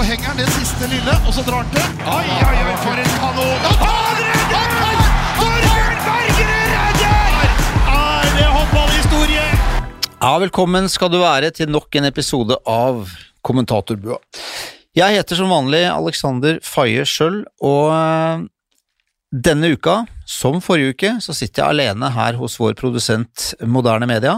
så henger han det siste lille, og så drar han til. Oi, oi, oi, for en kanon! Han redder! Torbjørn Bergerud redder! Er det håndballhistorie? Ja, velkommen skal du være til nok en episode av Kommentatorbua. Jeg heter som vanlig Alexander Faye Schjøll, og øh, denne uka, som forrige uke, så sitter jeg alene her hos vår produsent Moderne Media.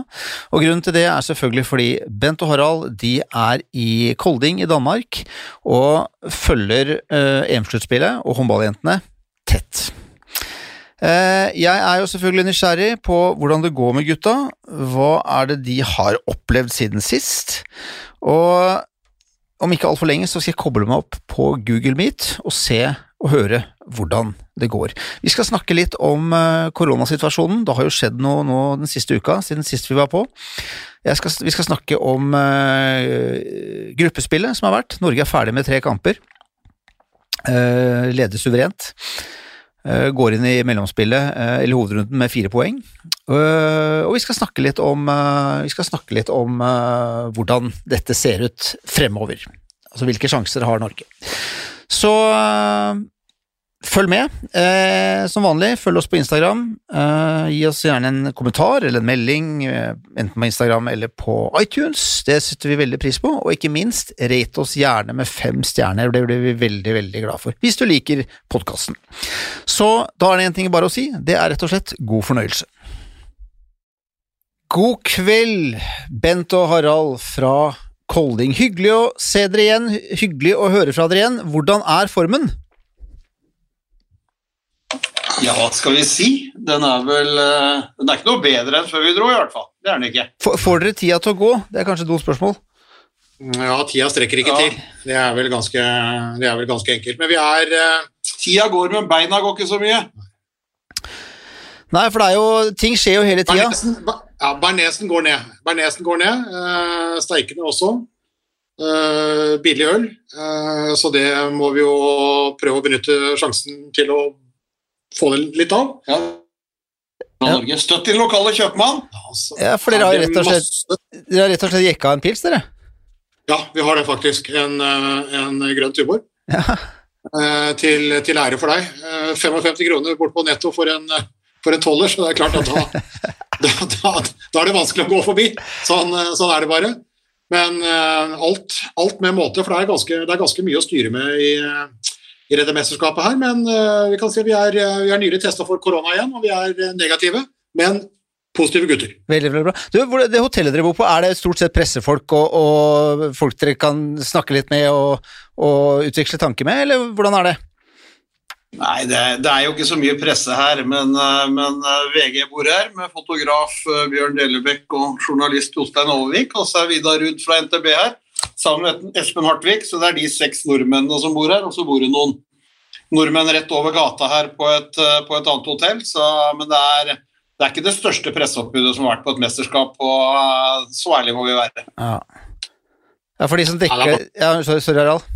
Og grunnen til det er selvfølgelig fordi Bent og Harald de er i Kolding i Danmark og følger eh, EM-sluttspillet og håndballjentene tett. Eh, Jeg er jo selvfølgelig nysgjerrig på hvordan det går med gutta. Hva er det de har opplevd siden sist? Og om ikke altfor lenge så skal jeg koble meg opp på Google Meet og se og høre hvordan det går. Vi skal snakke litt om eh, koronasituasjonen. Det har jo skjedd noe nå den siste uka, siden sist vi var på. Skal, vi skal snakke om uh, gruppespillet som har vært. Norge er ferdig med tre kamper. Uh, leder suverent. Uh, går inn i mellomspillet, eller hovedrunden, med fire poeng. Og vi skal snakke litt om, vi skal snakke litt om hvordan dette ser ut fremover. Altså hvilke sjanser har Norge. Så eh, følg med. Eh, som vanlig, følg oss på Instagram. Eh, gi oss gjerne en kommentar eller en melding, eh, enten på Instagram eller på iTunes. Det setter vi veldig pris på. Og ikke minst, rate oss gjerne med fem stjerner. Det blir vi veldig, veldig glad for. Hvis du liker podkasten. Så da er det én ting bare å si. Det er rett og slett god fornøyelse. God kveld, Bent og Harald fra Kolding. Hyggelig å se dere igjen. Hyggelig å høre fra dere igjen. Hvordan er formen? Ja, hva skal vi si? Den er vel eh, Den er ikke noe bedre enn før vi dro, i hvert fall. Det er den ikke. Får får dere tida til å gå? Det er kanskje et dumt spørsmål. Ja, tida strekker ikke Ja. til. Det er, vel ganske, det er vel ganske enkelt. Men vi er eh, Tida går, men beina går ikke så mye. Nei, for det er jo Ting skjer jo hele tida. Bernesen, ja, Bernesen går ned. Bernesen går ned. Eh, Steikene også. Eh, billig øl. Eh, så det må vi jo prøve å benytte sjansen til å få det litt av. Ja. Ja. Norge. Støtt din lokale kjøpmann. Altså, Ja, for dere har rett og slett masse- Dere har rett og slett jekka en pils, dere. Ja, vi har det faktisk. En, eh, en grønn Tuborg. Ja. Eh, til, til ære for deg. Eh, 55 kroner bort på netto for en, eh, for en toller, så det er klart at da, da, da, da er det vanskelig å gå forbi. Sånn, eh, sånn er det bare. Men eh, alt, alt med måte, for det er ganske, det er ganske mye å styre med i, i dette her. Men eh, vi kan si at vi er, er nylig testa for korona igjen, og vi er negative. Men positive gutter. Veldig, veldig bra. Du, det hotellet dere bor på, er det stort sett pressefolk og, og folk dere kan snakke litt med og, og utveksle tanker med, eller hvordan er det? Nei, det, det er jo ikke så mye presse her, men, eh, men eh, VG bor her med fotograf eh, Bjørn Delebekk og journalist Jostein Overvik, og så er Vidar Ruud fra NTB her, sammen med Espen Hartvik, så det er de seks nordmennene som bor her, og så bor det noen nordmenn rett over gata her på et, på et annet hotell, så, men det er, det er ikke det største presseoppbudet som har vært på et mesterskap, og så ærlig må vi være. Ja, ja for de som dekker Ja, sorry, sorry Harald.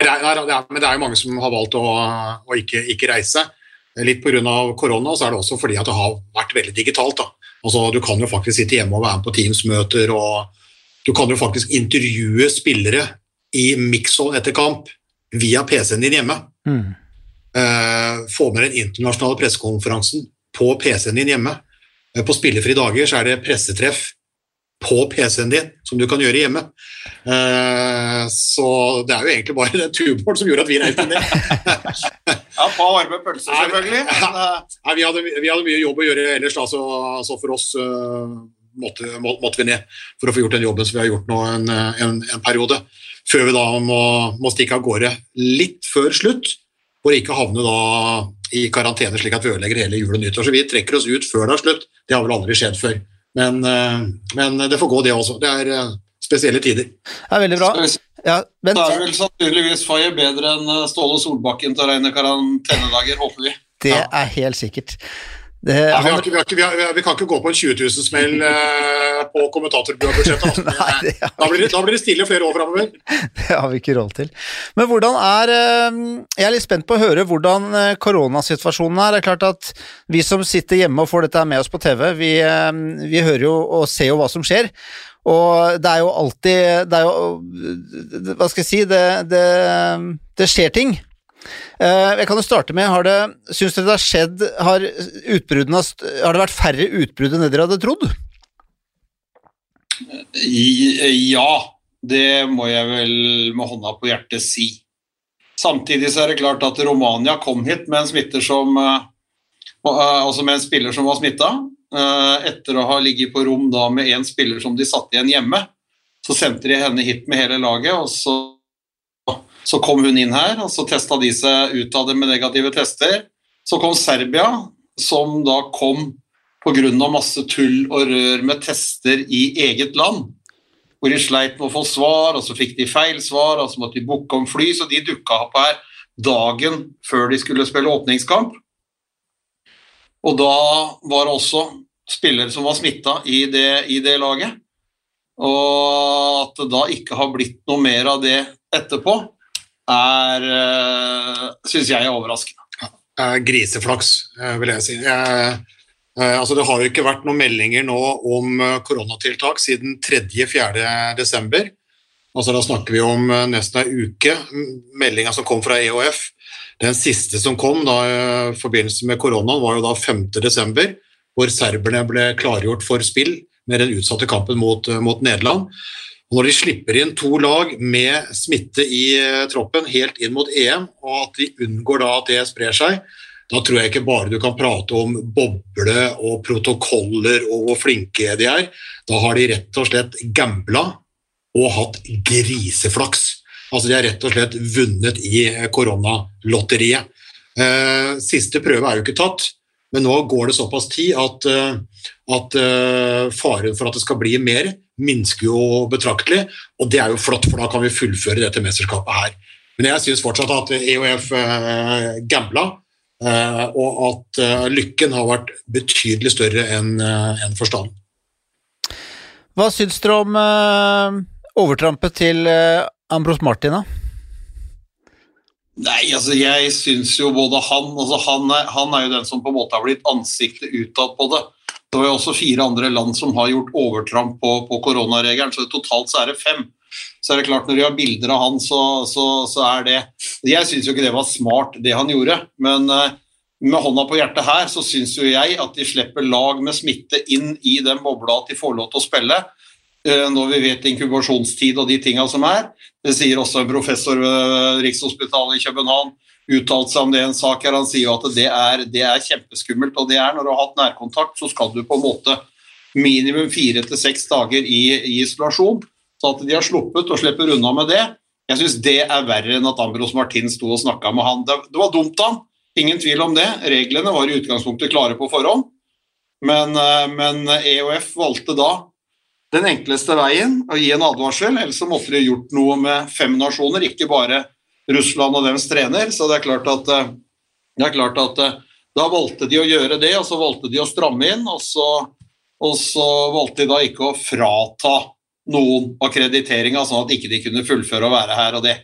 Det er, det er, men det er jo mange som har valgt å, å ikke, ikke reise. Litt pga. korona, så er det også fordi at det har vært veldig digitalt. Altså, du kan jo faktisk sitte hjemme og være med på Teams-møter, og du kan jo faktisk intervjue spillere i mix-on etter kamp via PC-en din hjemme. Mm. Eh, få med den internasjonale pressekonferansen på PC-en din hjemme. Eh, på spillefrie dager så er det pressetreff på PC-en din, som du kan gjøre hjemme. Uh, så det er jo egentlig bare den Tuborg som gjorde at vi reiste ned. Ja, på varme pølser selvfølgelig, men Nei, vi, hadde, vi hadde mye jobb å gjøre ellers, da, så, så for oss uh, måtte, må, måtte vi ned for å få gjort den jobben som vi har gjort nå en, en, en periode. Før vi da må, må stikke av gårde litt før slutt, for ikke havne da i karantene slik at vi ødelegger hele jul og nyttår. Så vi trekker oss ut før det er slutt. Det har vel aldri skjedd før. Men, eh, men det får gå, det også. Det er eh, spesielle tider. Det er veldig bra. Ja, men Da er vel sannsynligvis Faye bedre enn eh, Ståle Solbakken til å regne karantenedager, håper vi. det er helt sikkert. Det, Ja, vi, har ikke, vi, ikke, vi, har, vi, kan ikke gå på en 20 000-smell eh, på kommentatorbudsjettet. Altså. Da, da blir det stille flere år framover. det har vi ikke råd til. Men hvordan er eh, Jeg er litt spent på å høre hvordan eh, koronasituasjonen er. Det er klart at vi som sitter hjemme og får dette med oss på TV, vi, eh, vi hører jo og ser jo hva som skjer. Og det er jo alltid Det er jo Hva skal jeg si Det, det, det skjer ting. Eh, Jeg kan jo starte med Har det Syns dere det har skjedd Har Har det vært færre utbrudd enn det dere hadde trodd? Ja, det må jeg vel med hånda på hjertet si. Samtidig så er det klart at Romania kom hit med en som eh, eh, Altså med en spiller som var smitta. Etter å ha ligget på rom da med en spiller som de satte igjen hjemme, så sendte de henne hit med hele laget, og så, så kom hun inn her, og så testa de seg ut av det med negative tester. Så kom Serbia, som da kom pga. masse tull og rør med tester i eget land. Hvor de sleit med å få svar, og så fikk de feil svar, og så måtte de booke om fly, så de dukka opp her dagen før de skulle spille åpningskamp. Og da var det også spillere som var smitta i, i det laget. Og at det da ikke har blitt noe mer av det etterpå, er Syns jeg er overraskende. Eh, griseflaks, eh, vil jeg si. Eh, eh, altså det har jo ikke vært noen meldinger nå om eh, koronatiltak siden 3.-4. desember. Altså da snakker vi om eh, nesten ei uke. Meldinga som kom fra EOF, den siste som kom da, eh, i forbindelse med koronaen, var jo da 5. desember, hvor serberne ble klargjort for spill med den utsatte kampen mot, eh, mot Nederland. Når de slipper inn to lag med smitte i eh, troppen helt inn mot EM, og at de unngår da at det sprer seg, da tror jeg ikke bare du kan prate om boble og protokoller og hvor flinke de er. Da har de rett og slett gambla og hatt griseflaks. Altså De har rett og slett vunnet i eh, koronalotteriet. Eh, siste prøve er jo ikke tatt, men nå går det såpass tid at, at faren for at det skal bli mer, minsker jo betraktelig. Og det er jo flott, for da kan vi fullføre dette mesterskapet her. Men jeg syns fortsatt at EOF eh, gambla, eh, og at eh, lykken har vært betydelig større enn en forstanden. Hva syns dere om eh, overtrampet til eh, Ambros Martin, da? Nei, altså jeg syns jo både han altså han, er, han er jo den som på en måte har blitt ansiktet utad på det. Det var jo også fire andre land som har gjort overtramp på, på koronaregelen, så totalt så er det fem. Så er det klart Når de har bilder av han, så, så, så er det Jeg syns jo ikke det var smart, det han gjorde. Men eh, med hånda på hjertet her, så syns jo jeg at de slipper lag med smitte inn i den bobla at de får lov til å spille. eh, Når vi vet inkubasjonstid og de tinga som er. Det sier også en professor ved Rikshospitalet i København. Uttalt seg om det i en sak her. Han sier jo at det er, det er kjempeskummelt. Og det er når du har hatt nærkontakt, så skal du på en måte minimum fire til seks dager i, i isolasjon. Så at de har sluppet og slipper unna med det, jeg syns det er verre enn at Ambros Martin sto og snakka med han. Det, det var dumt da. ingen tvil om det. Reglene var i utgangspunktet klare på forhånd. Men, eh, men EOF valgte da den enkleste veien å gi en advarsel, ellers så måtte de gjort noe med fem nasjoner, ikke bare Russland og deres trener. Så det er klart at, eh, det er klart at eh, da valgte de å gjøre det, og så valgte de å stramme inn, og så, og så valgte de da ikke å frata noen akkrediteringa, sånn at ikke de kunne fullføre å være her og det.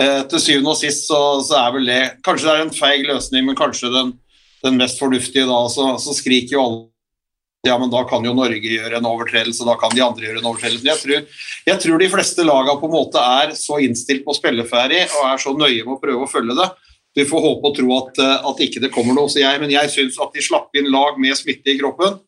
Eh, til syvende og sist så, så er vel det Kanskje det er en feig løsning, men kanskje den, den mest fornuftige da. Så, så skriker jo alle ja, men da kan jo Norge gjøre en overtredelse, da kan de andre gjøre en overtredelse. Jeg tror, jeg tror de fleste lagene på en måte er så innstilt på spilleferdig og er så nøye med å prøve å følge det. Vi får håpe og tro at, eh, at ikke det kommer noe. Så jeg, men jeg syns at de slapp inn lag med smitte i kroppen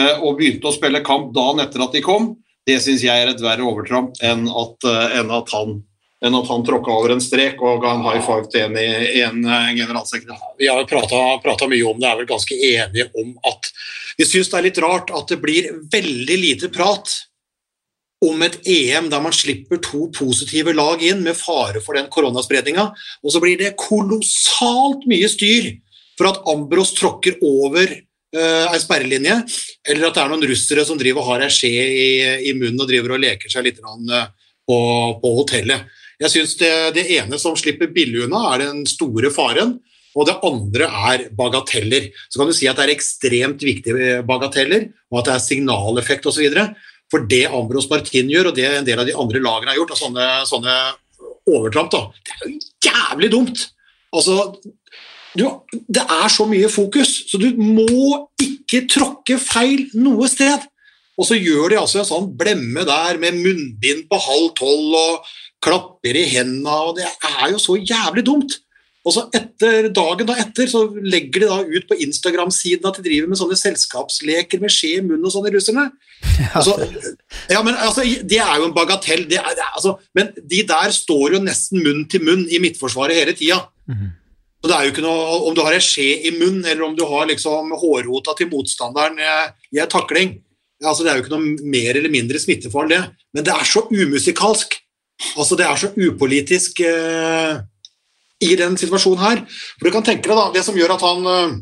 eh, og begynte å spille kamp dagen etter at de kom, det syns jeg er et verre overtramp enn at, eh, enn at han enn at han tråkka over en strek og ga en high five til en, en generalsekretær. Vi har prata mye om det, er vel ganske enige om at vi syns det er litt rart at det blir veldig lite prat om et EM der man slipper to positive lag inn med fare for den koronaspredninga, og så blir det kolossalt mye styr for at Ambros tråkker over uh, ei sperrelinje, eller at det er noen russere som driver og har ei skje i, i munnen og driver og leker seg litt eh, på, på hotellet. Jeg synes det, det ene som slipper billig unna, er den store faren. Og det andre er bagateller. Så kan du si at det er ekstremt viktige bagateller, og at det er signaleffekt osv. For det Ambros Martin gjør, og det en del av de andre lagene har gjort, av sånne, sånne overtramp, da, det er jo jævlig dumt! Altså, du, det er så mye fokus, så du må ikke tråkke feil noe sted. Og så gjør de altså en sånn blemme der med munnbind på halv tolv og klapper i hendene, og det er jo så jævlig dumt. Og så etter dagen da etter så legger de da ut på Instagram-siden at de driver med sånne selskapsleker med skje i munnen og sånn, russerne. Altså, ja, men altså, Det er jo en bagatell. Det er, det er, altså, men de der står jo nesten munn til munn i Midtforsvaret hele tida. Og det er jo ikke noe, Om du har ei skje i munnen, eller om du har liksom hårrota til motstanderen i ei takling altså Det er jo ikke noe mer eller mindre smittefarlig, det. Men det er så umusikalsk. Altså Det er så upolitisk eh, i den situasjonen her. For du kan tenke deg da, Det som gjør at han eh,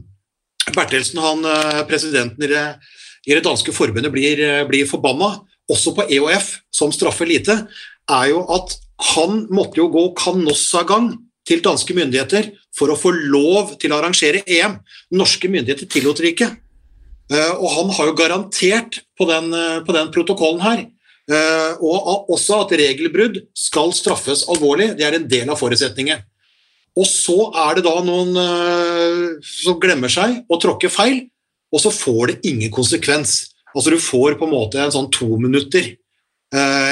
Bertelsen, han eh, presidenten i det, i det danske forbundet, blir, eh, blir forbanna, også på EOF, som straffer lite, er jo at han måtte jo gå kanossagang til danske myndigheter for å få lov til å arrangere EM. Norske myndigheter tillot det ikke. Og han har jo garantert på den, på den protokollen her. Og også at regelbrudd skal straffes alvorlig. Det er en del av forutsetningen. Og så er det da noen som glemmer seg og tråkker feil, og så får det ingen konsekvens. Altså Du får på en måte en sånn to minutter.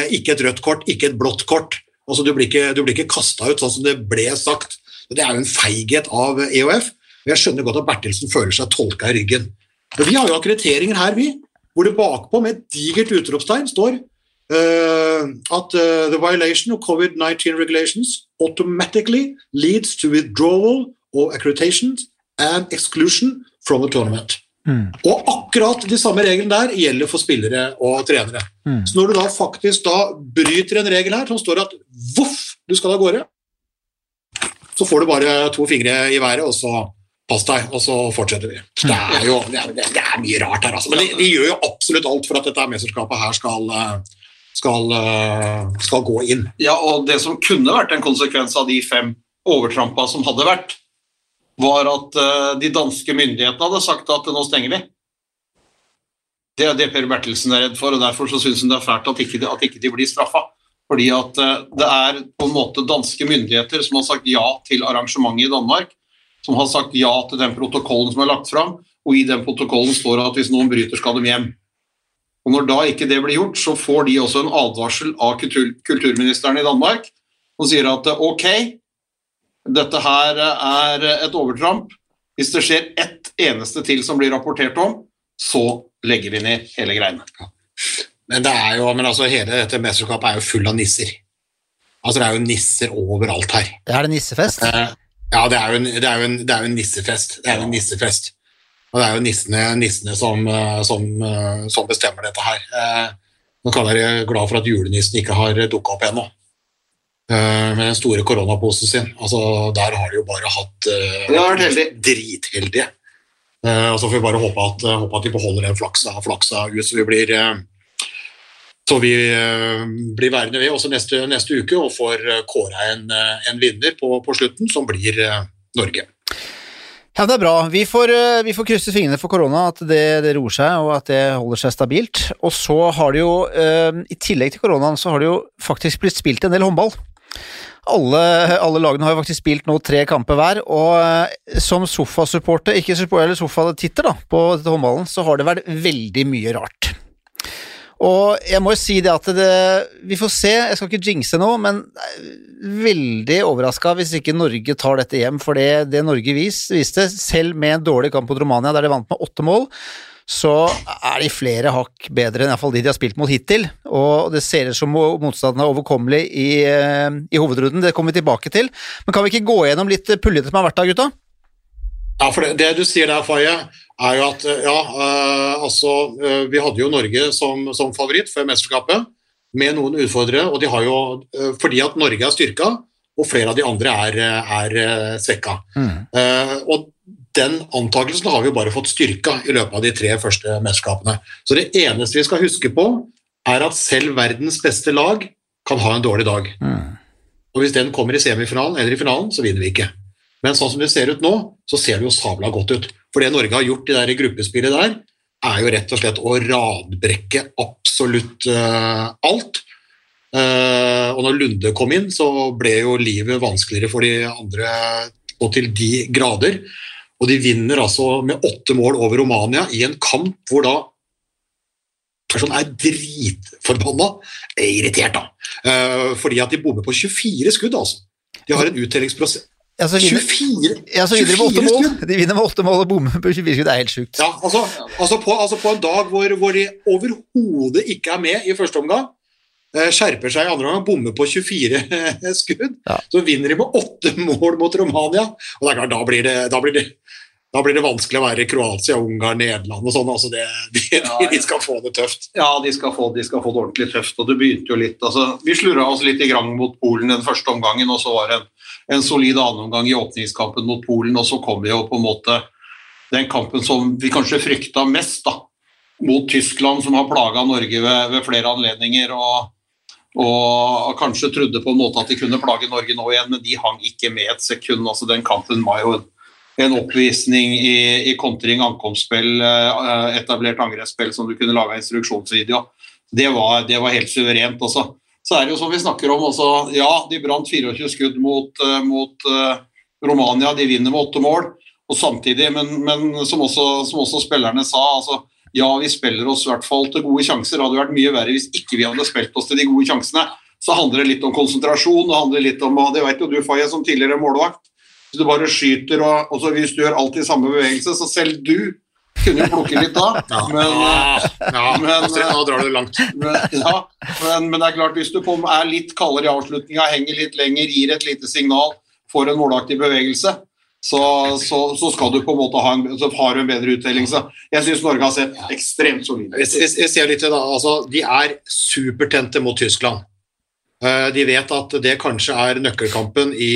Ikke et rødt kort, ikke et blått kort. Altså Du blir ikke, du ikke kasta ut sånn som det ble sagt. Det er jo en feighet av EOF. Jeg skjønner godt at Bertelsen føler seg tolka i ryggen. Men vi har jo akkrediteringer her, vi, hvor det bakpå med et digert utropstegn står at uh, the violation of COVID-19 regulations automatically leads to withdrawal of accreditations and exclusion from the tournament. Mm. Og akkurat de samme reglene der gjelder for spillere og trenere. Mm. Så når du da faktisk da bryter en regel her som står at voff, du skal av gårde, så får du bare to fingre i været, og så pass deg, og så fortsetter vi. Det er jo det er, det er mye rart her, altså. Men de, de, gjør jo absolutt alt for at dette mesterskapet her skal, eh, skal, eh, skal, gå inn. Ja, og det som kunne vært en konsekvens av de fem overtrampa som hadde vært, var at uh, de danske myndighetene hadde sagt at nå stenger vi. Det er det Per Bertelsen er redd for, og derfor så syns hun det er fælt at ikke, at ikke de blir straffa. Fordi at uh, det er på en måte danske myndigheter som har sagt ja til arrangementet i Danmark som har sagt ja til den protokollen som er lagt fram, og i den protokollen står det at hvis noen bryter, skal de hjem. Og Når da ikke det blir gjort, så får de også en advarsel av kultur kulturministeren i Danmark som sier at ok, dette her er et overtramp. Hvis det skjer ett eneste til som blir rapportert om, så legger vi ned hele greiene. Men, det er jo, men altså, hele dette mesterskapet er jo full av nisser. Altså, Det er jo nisser overalt her. Er det nissefest? Eh, ja, det er jo en, det er jo en, det er jo en nissefest. Det er en nissefest. Og det er jo nissene, nissene som, eh, som, eh, som, bestemmer dette her. Eh, nå kan være glad for at julenissen ikke har dukka opp ennå. Med den store koronaposen sin. Altså, der har de jo bare hatt uh, dritheldige. Og så får vi bare håpe at, håpe at de beholder den flaksa, flaksa ut, så vi blir så vi blir værende ved også neste, neste, uke og får kåra en, en, vinner på, på, slutten, som blir Norge. Ja, det er bra. Vi får, vi får krysse fingrene for korona, at det, det, roer seg og at det holder seg stabilt. Og så har det jo, i tillegg til koronaen, så har det jo faktisk blitt spilt en del håndball. Alle, alle, lagene har jo faktisk spilt nå tre kamper hver, og som sofasupporter, ikke eller sofatitter da, på dette håndballen, så har det vært veldig mye rart. Og jeg må jo si det at det, Vi får se, jeg skal ikke jinxe noe, men veldig overraska hvis ikke Norge tar dette hjem. For det, det Norge vis, viste, selv med en dårlig kamp mot Romania der de vant med åtte mål, så er de flere hakk bedre enn iallfall de de har spilt mot hittil. Og det ser ut som motstanden er overkommelig i, eh, i hovedrunden, det kommer vi tilbake til. Men kan vi ikke gå gjennom litt puljete som har vært der, gutta? Ja, for det, det du sier der, Faye, er jo at ja, uh, altså uh, Vi hadde jo Norge som, som, favoritt før mesterskapet, med noen utfordrere. og de har jo, uh, Fordi at Norge er styrka, og flere av de andre er, er svekka. Mm. og den antakelsen har vi jo bare fått styrka i løpet av de tre første mesterskapene. Så det eneste vi skal huske på, er at selv verdens beste lag kan ha en dårlig dag. Mm. Og hvis den kommer i semifinalen eller i finalen, så vinner vi ikke. Men sånn som det ser ut nå, så ser det jo sabla godt ut. For det Norge har gjort i det gruppespillet der, er jo rett og slett å radbrekke absolutt uh, alt. Uh, og når Lunde kom inn, så ble jo livet vanskeligere for de andre og til de grader. Og de vinner altså med åtte mål over Romania i en kamp hvor da person er dritforbanna. Irritert, da. Uh, fordi at de bommer på 24 skudd, altså. De har en uttellingsprosess Ja, så vinner, 24, ja, de 24 mål. De vinner med åtte mål og bommer på 24 skudd. Det er helt sjukt. Ja, altså, altså, på, altså på en dag hvor, hvor de overhodet ikke er med i første omgang, eh, skjerper seg i andre omgang, bommer på 24 skudd, Ja. så vinner de med åtte mål mot Romania. Og det er klart, da blir det, da blir det, da blir det vanskelig å være Kroatia, Ungarn, Nederland og sånn. Altså det, de, Ja, de, ja. de skal få det tøft. Ja, de skal, få, de skal få det ordentlig tøft. og det begynte jo litt, altså, Vi slurra oss litt i grang mot Polen den første omgangen, og så var det en, en solid annenomgang i åpningskampen mot Polen. og Så kom jo på en måte den kampen som vi kanskje frykta mest, da, mot Tyskland, som har plaga Norge ved, ved flere anledninger. og og kanskje trodde på en måte at de kunne plage Norge nå igjen, men de hang ikke med et sekund. altså Den kampen var jo en, oppvisning i, i kontring, ankomstspill, eh, etablert angrepsspill som du kunne laga instruksjonsvideo. Det var, det var helt suverent. Også. Så er det jo som vi snakker om også, ja, de brant 24 skudd mot, eh, mot uh, Romania, de vinner med åtte mål. Og samtidig, men, men som, også, som også spillerne sa, altså, ja, vi spiller oss i hvert fall til gode sjanser. Det hadde vært mye verre hvis ikke vi hadde spilt oss til de gode sjansene. Så handler det litt om konsentrasjon, det handler litt om, det vet jo du, Faye, som tidligere målvakt. Hvis du bare skyter, og, og så hvis du gjør alltid samme bevegelse, så selv du kunne jo plukke litt da. Men, eh, Ja, Men, Astrid, nå drar du det langt. men, ja, men, men det er klart, hvis du på, er litt kaldere i avslutninga, henger litt lenger, gir et lite signal, får en målaktig bevegelse, så, så, så skal du på en måte ha en, så har du en bedre uttelling. Så jeg syns Norge har sett ekstremt solid. Jeg, jeg, jeg ser litt til da, altså, De er supertente mot Tyskland. Eh, De vet at det kanskje er nøkkelkampen i,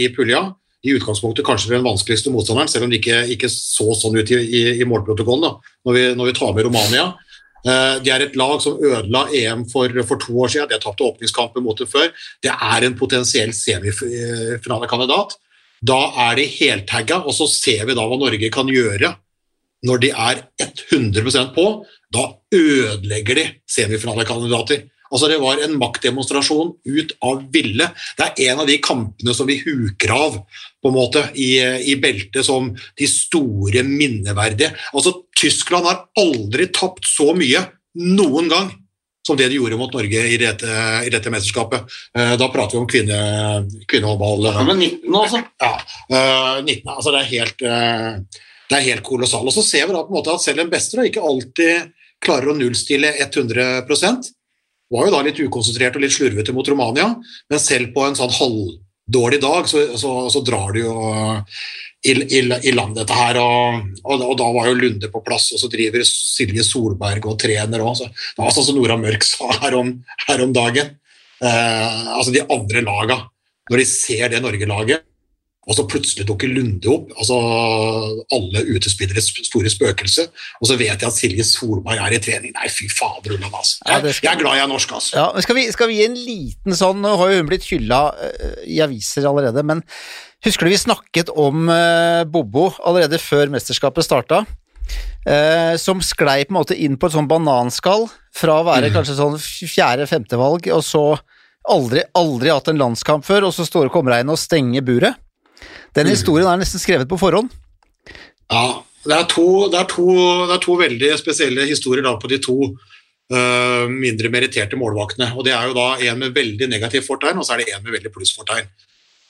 i pulja. I utgangspunktet kanskje den vanskeligste motstanderen, selv om det ikke, ikke så sånn ut i, i, i målprotokollen da, når, vi, når vi tar med Romania. Eh, De er et lag som ødela EM for, for to år siden. De har tapt åpningskampen mot det før. Det er en potensiell semifinalekandidat. Da er de heltagga, og så ser vi da hva Norge kan gjøre når de er 100% på. Da ødelegger de semifinalekandidater. Altså Det var en maktdemonstrasjon ut av ville. Det er en av de kampene som vi huker av på en måte i, i beltet som de store minneverdige. Altså Tyskland har aldri tapt så mye noen gang som det de gjorde mot Norge i dette, i dette mesterskapet. Eh, Da prater vi om kvinne, kvinnehåndball. Ja, men 19 altså? Ja, eh, 19, altså det er helt, eh, det er helt kolossalt. Og så ser vi da på en måte at selv en bester ikke alltid klarer å nullstille 100 var jo da litt ukonsentrert og litt slurvete mot Romania, men selv på en sånn halvdårlig dag så, så, så drar de jo i, i, i land dette her, og, og, og da var jo Lunde på plass, og så driver Silje Solberg og trener òg. Det var sånn som Nora Mørk sa her om, her om dagen. Eh, altså de andre laga, når de ser det Norge-laget, og så plutselig dukker Lunde opp, altså alle utespilleres store spøkelse, og så vet jeg at Silje Solberg er i trening. Nei, fy fader, Ulland, altså. Jeg, jeg er glad jeg er norsk, altså. Ja, skal, vi, skal vi gi en liten sånn Nå har jo hun blitt hylla eh, i aviser allerede, men husker du vi snakket om eh, Bobo allerede før mesterskapet starta? Uh, som sklei på en måte inn på et sånn bananskall fra å være kanskje sånn fjerde-femte valg, og så aldri, aldri hatt en landskamp før, og så står og kommer inn og stenger buret. Den historien er nesten skrevet på forhånd. Ja, det er, to, det, er to, det er to veldig spesielle historier da på de to uh, mindre meritterte målvaktene. og Det er jo da en med veldig negativt fortegn, og så er det en med veldig plussfortegn.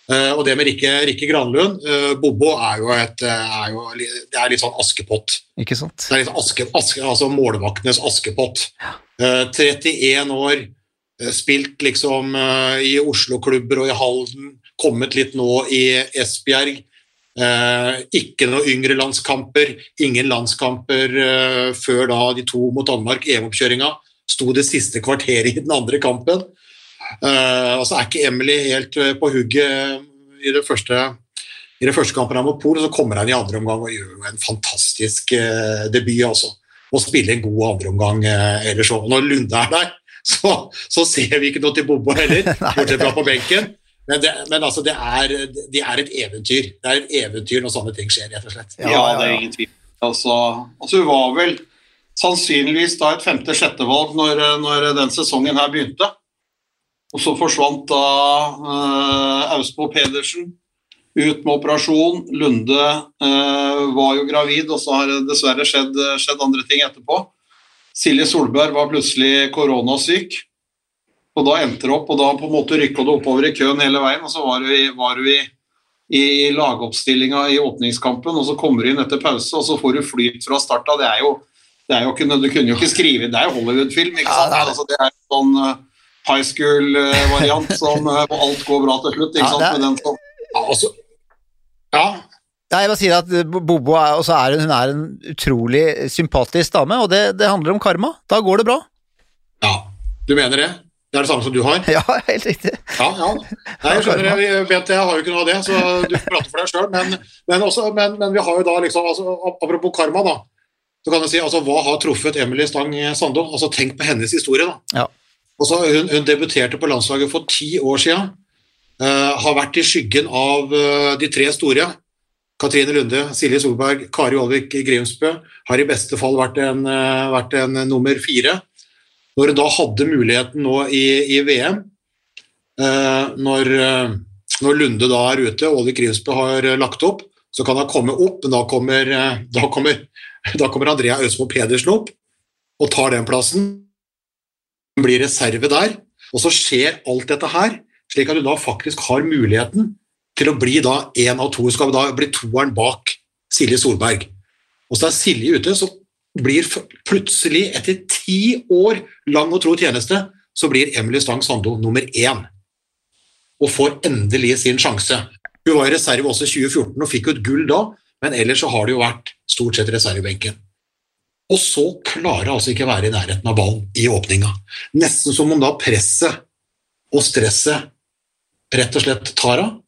Uh, og det med Rikke, Rikke Granlund uh, Bobo er jo, et, er jo det er litt sånn Askepott. Ikke sant? Det er litt aske, aske, altså målvaktenes Askepott. Uh, 31 år, spilt liksom i Oslo-klubber og i Halden, kommet litt nå i Esbjerg. Eh, ikke noen yngre landskamper, ingen landskamper eh, før da de to mot Danmark, EM-oppkjøringa. Sto det siste kvarteret i den andre kampen. Eh, og så er ikke Emily helt eh, på hugget i det første i det første kampen mot Polen, så kommer han i andre omgang og gjør en fantastisk eh, debut. altså. Og spiller en god andreomgang eh, ellers òg. Når Lunde er der, så, så ser vi ikke noe til Bobo heller, bortsett fra på benken. Men, det, men altså, det er, det er et eventyr. Det er et eventyr når sånne ting skjer, rett og slett. Ja, det er ingen tvil. Altså, altså hun var vel sannsynligvis da et femte-sjette valg når, når den sesongen her begynte. Og så forsvant da uh, Ausbo Pedersen ut med operasjon. Lunde uh, var jo gravid, og så har det dessverre skjedd, skjedd andre ting etterpå. Silje Solberg var plutselig koronasyk. Og da endte det opp, og da på en måte rykka det oppover i køen hele veien, og så var du i, var du i, i lagoppstillinga i åpningskampen, og så kommer du inn etter pause, og så får du flyt fra start av. Det er jo, det er jo ikke, Du kunne jo ikke skrive Det er jo Hollywood-film, ikke sant? Ja, det er. Altså, det er sånn eh, high school-variant som eh, alt går bra til slutt. ikke Ja, sant? er- Med den som Ja, altså, ja, Ja, jeg bare sier at Bobo er, også er, hun er en utrolig sympatisk dame, og det, det handler om karma. Da går det bra. ja, du mener det? Det er det samme som du har? Ja, helt riktig. Ja, ja. Nei, jeg skjønner det. Jeg har jo ikke noe av det, så du får prate for deg sjøl. Men, men, men, men vi har jo da liksom altså, Apropos karma, da. Så kan jeg si, altså, Hva har truffet Emily Stang Sando? Altså, Tenk på hennes historie. da. Ja. Altså, hun, hun debuterte på landslaget for ti år siden. Uh, har vært i skyggen av uh, de tre store. Katrine Lunde, Silje Solberg, Kari Olvik Grimsbø har i beste fall vært en, uh, vært en nummer fire. Når hun da hadde muligheten nå i, i VM, eh, når, eh, når Lunde da er ute, og Ole Grimsbø har eh, lagt opp, så kan han komme opp, men da kommer, da kommer, da kommer Andrea Øsmo Pedersen opp og tar den plassen. Hun blir reserve der, og så skjer alt dette her, slik at hun da faktisk har muligheten til å bli da en av to, skal da bli toeren bak Silje Solberg. Og så er Silje ute, så blir plutselig, etter ti år lang og tro tjeneste, så blir Emily Stang Sando nummer én. Og får endelig sin sjanse. Hun var i reserve også i 2014 og fikk jo et gull da, men ellers så har det jo vært stort sett reservebenken. Og så klarer hun altså ikke være i nærheten av ballen i åpninga. Nesten som om da presset og stresset rett og slett tar av.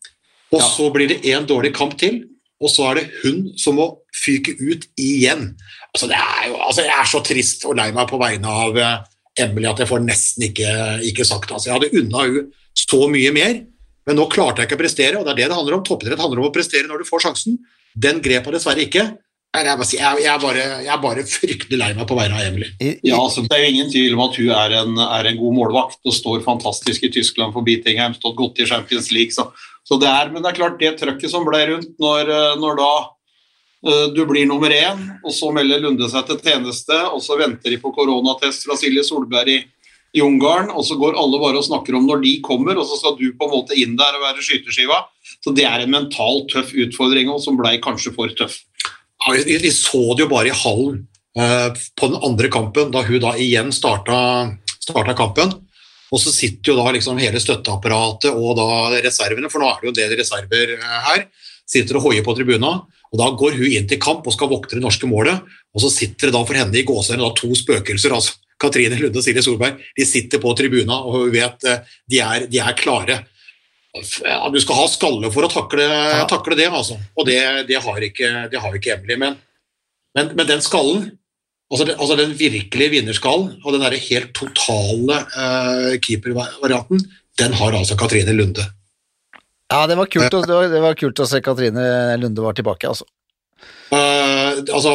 Og Ja. så blir det én dårlig kamp til, og så er det hun som må fyke ut igjen. Altså, det er jo, altså, jeg er så trist og lei meg på vegne av eh, Emily at jeg får nesten ikke, ikke sagt det. Altså, jeg hadde unna hun så mye mer, men nå klarte jeg ikke å prestere, og det er det det handler om. Toppidrett handler om å prestere når du får sjansen. Den grep jeg dessverre ikke. Jeg, jeg, jeg, er bare, jeg er bare fryktelig lei meg på vegne av Emily. Ja, altså, Det er jo ingen tvil om at hun er en, er en god målvakt og står fantastisk i Tyskland for Beatingham, stått godt i Champions League. Så, så det er, men det er klart det trøkket som ble rundt når, eh, når da du blir nummer én, og så melder Lunde seg til tjeneste, og så venter de på koronatest fra Silje Solberg i, i Ungarn, og så går alle bare og snakker om når de kommer, og så skal du på en måte inn der og være skyteskiva. Så det er en mentalt tøff utfordring òg, som ble kanskje for tøff. Ja, vi så det jo bare i hallen eh, på den andre kampen, da hun da igjen starta, starta kampen. Og så sitter jo da liksom hele støtteapparatet og da reservene, for nå er det jo en del reserver eh, her, sitter og hoier på tribuna. Og da går hun inn til kamp og skal vokte det norske målet, og så sitter det da for henne i gåsehudene to spøkelser, altså Katrine Lunde og Silje Solberg. De sitter på tribuna, og hun vet eh, de er, de er klare. Ja, du skal ha skalle for å takle, takle det, altså. Og det, det, har ikke, det har ikke Emily. Men, men, men den skallen, altså, den, altså den virkelige vinnerskallen, og den der helt totale uh, keepervarianten, den har altså Katrine Lunde. Ja, det var, kult det, var, det var kult å se Katrine Lunde var tilbake, altså. Uh, altså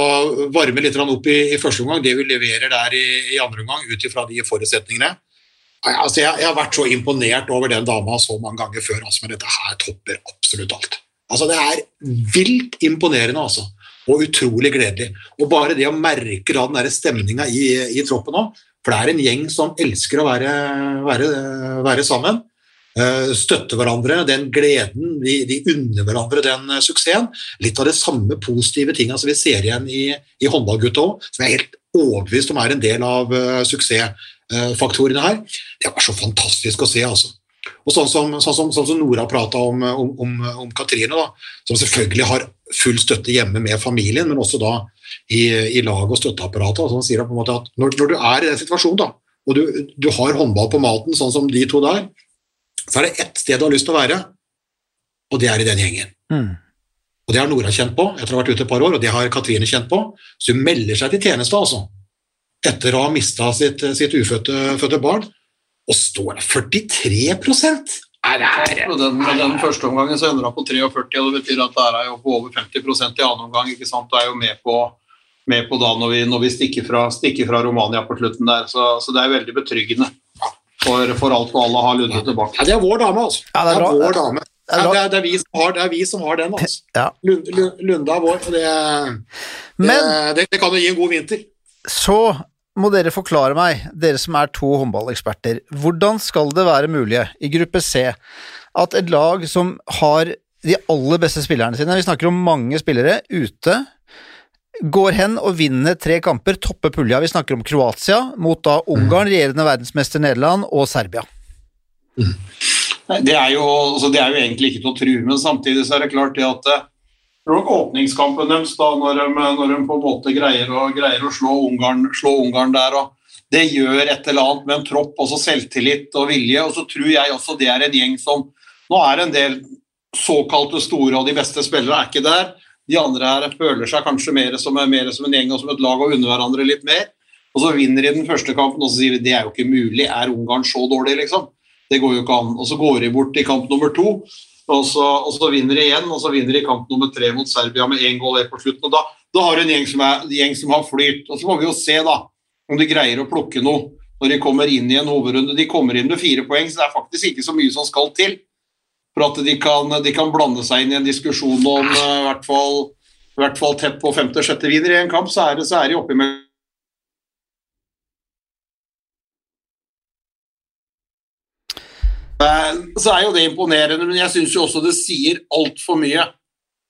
Varme litt opp i, i første omgang, det vi leverer der i, i andre omgang, ut ifra de forutsetningene. Altså, jeg, jeg har vært så imponert over den dama så mange ganger før, altså, men dette her topper absolutt alt. Altså, Det er vilt imponerende, altså. Og utrolig gledelig. Og bare det å merke da den stemninga i, i troppen òg, for det er en gjeng som elsker å være, være, være sammen. Eh, Støtte hverandre, den gleden, Vi, vi unner hverandre den eh, suksessen. Litt av det samme positive tinga som vi ser igjen i, i håndballgutta òg, som jeg er helt overbevist om er en del av uh, suksessfaktorene her. Det var så fantastisk å se, altså. Og sånn som, sånn som, sånn som Nora prata om, om, om, om Katrine, da, som selvfølgelig har full støtte hjemme med familien, men også da i, i lag og støtteapparatet. Og sånn sier at når, når du er i den situasjonen, da, og du, du har håndball på maten, sånn som de to der, så er det ett sted du har lyst til å være, og det er i den gjengen. Mm. Og Det har Nora kjent på etter å ha vært ute et par år, og det har Katrine kjent på. Så hun melder seg til tjeneste, altså. Etter å ha mista sitt, sitt ufødte fødte barn. Og står der 43% er det her? Og den, med den første omgangen så ender hun på 43, og det betyr at det er jo på over 50% i annen omgang. ikke sant? Du er jo med på, med på da når vi, når vi stikker, fra, stikker fra Romania på slutten der. Så, så det er veldig betryggende for, for alt og alle å ha Lunde tilbake. Ja, det er vår dame, altså. Ja, det er vår dame. Det er Ja, bra. det, er, det, er vi som har, det er vi som har den, altså. Ja. Lunde, Lunde- er vår, det, det, Men det, det kan jo gi en god vinter. så må dere forklare meg, dere som er to håndballeksperter, hvordan skal det være mulig i gruppe C at et lag som har de aller beste spillerne sine, vi snakker om mange spillere, ute, går hen og vinner tre kamper, topper pulja. Vi snakker om Kroatia mot da Ungarn, regjerende verdensmester Nederland og Serbia. Det er, jo, altså det er jo egentlig ikke til å tro, men samtidig så er det klart det at eh, åpningskampen deres, da, når de, når de på en måte greier å, greier å slå, Ungarn, slå Ungarn der, og det gjør et eller annet med en tropp, også selvtillit og vilje. og Så tror jeg også det er en gjeng som Nå er en del såkalte store og de beste spillere er ikke der. De andre her føler seg kanskje mer som, mer som en gjeng og som et lag og unner hverandre litt mer. Og så vinner de den første kampen, og så sier vi det er jo ikke mulig. Er Ungarn så dårlig, liksom? Det går jo ikke an. Og så går de bort i kamp nummer to, og så, og så vinner de igjen. Og så vinner de kamp nummer tre mot Serbia med én goal på slutten. og Da, da har du en gjeng som, er, gjeng som har flyt. Og så må vi jo se da, om de greier å plukke noe når de kommer inn i en hovedrunde. De kommer inn med fire poeng, så det er faktisk ikke så mye som skal til for at de kan, de kan blande seg inn i en diskusjon om uh, i hvert fall, hvert fall tett på femte-sjette wiener i en kamp, så er det, så er de oppi med Eh, Så er jo det imponerende, men jeg syns jo også det sier altfor mye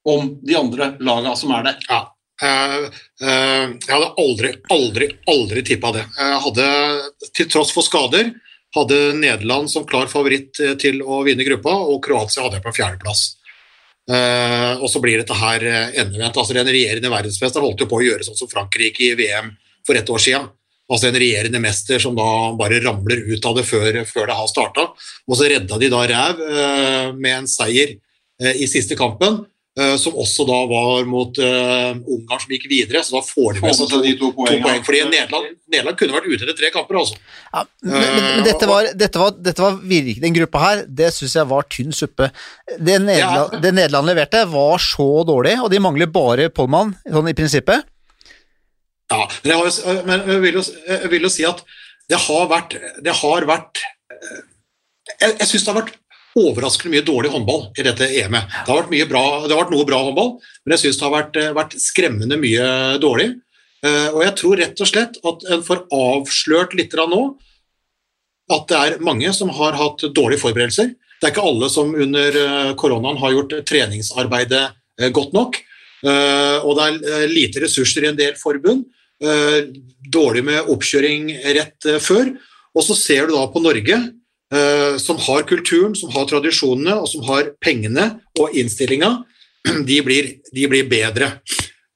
om de andre laga som er der. Ja. Eh, eh, jeg hadde aldri, aldri, aldri tippa det. Jeg hadde, til tross for skader, hadde Nederland som klar favoritt eh, til å vinne gruppa, og Kroatia hadde jeg på fjerdeplass. Uh, og så blir dette her eh, endevendt. Altså, den regjerende verdensmester holdt jo på å gjøre sånn som Frankrike i VM for ett år siden. Altså en regjerende mester som da bare ramler ut av det før, før det har starta. Og så redda de da ræv uh, med en seier uh, i siste kampen, som også da var mot uh, Ungarn som gikk videre. Så da får de med seg to, de to poeng. Fordi Nederland, Nederland kunne vært ute etter tre kamper, altså. Ja, men, men, men dette var, dette var, dette var virkelig, den gruppa her, det syns jeg var tynn suppe. Det Nederland, Ja. det Nederland leverte, var så dårlig, og de mangler bare Pollmann, sånn i prinsippet. Ja, men jeg, har, men jeg, vil jo, jeg vil jo si at det har vært, det har vært eh, Jeg, jeg syns det har vært overraskende mye dårlig håndball i dette EM-et. Det det har vært noe bra håndball, men jeg syns det har vært, eh, vært skremmende mye dårlig. Eh, Og jeg tror rett og slett at en får avslørt litt av nå at det er mange som har hatt dårlige forberedelser. Det er ikke alle som under eh, koronaen har gjort treningsarbeidet godt nok. Og det er lite ressurser i en del forbund. Dårlig med oppkjøring rett før. Og så ser du da på Norge, som har kulturen, som har tradisjonene, og som har pengene og innstillinga. De blir, de blir bedre.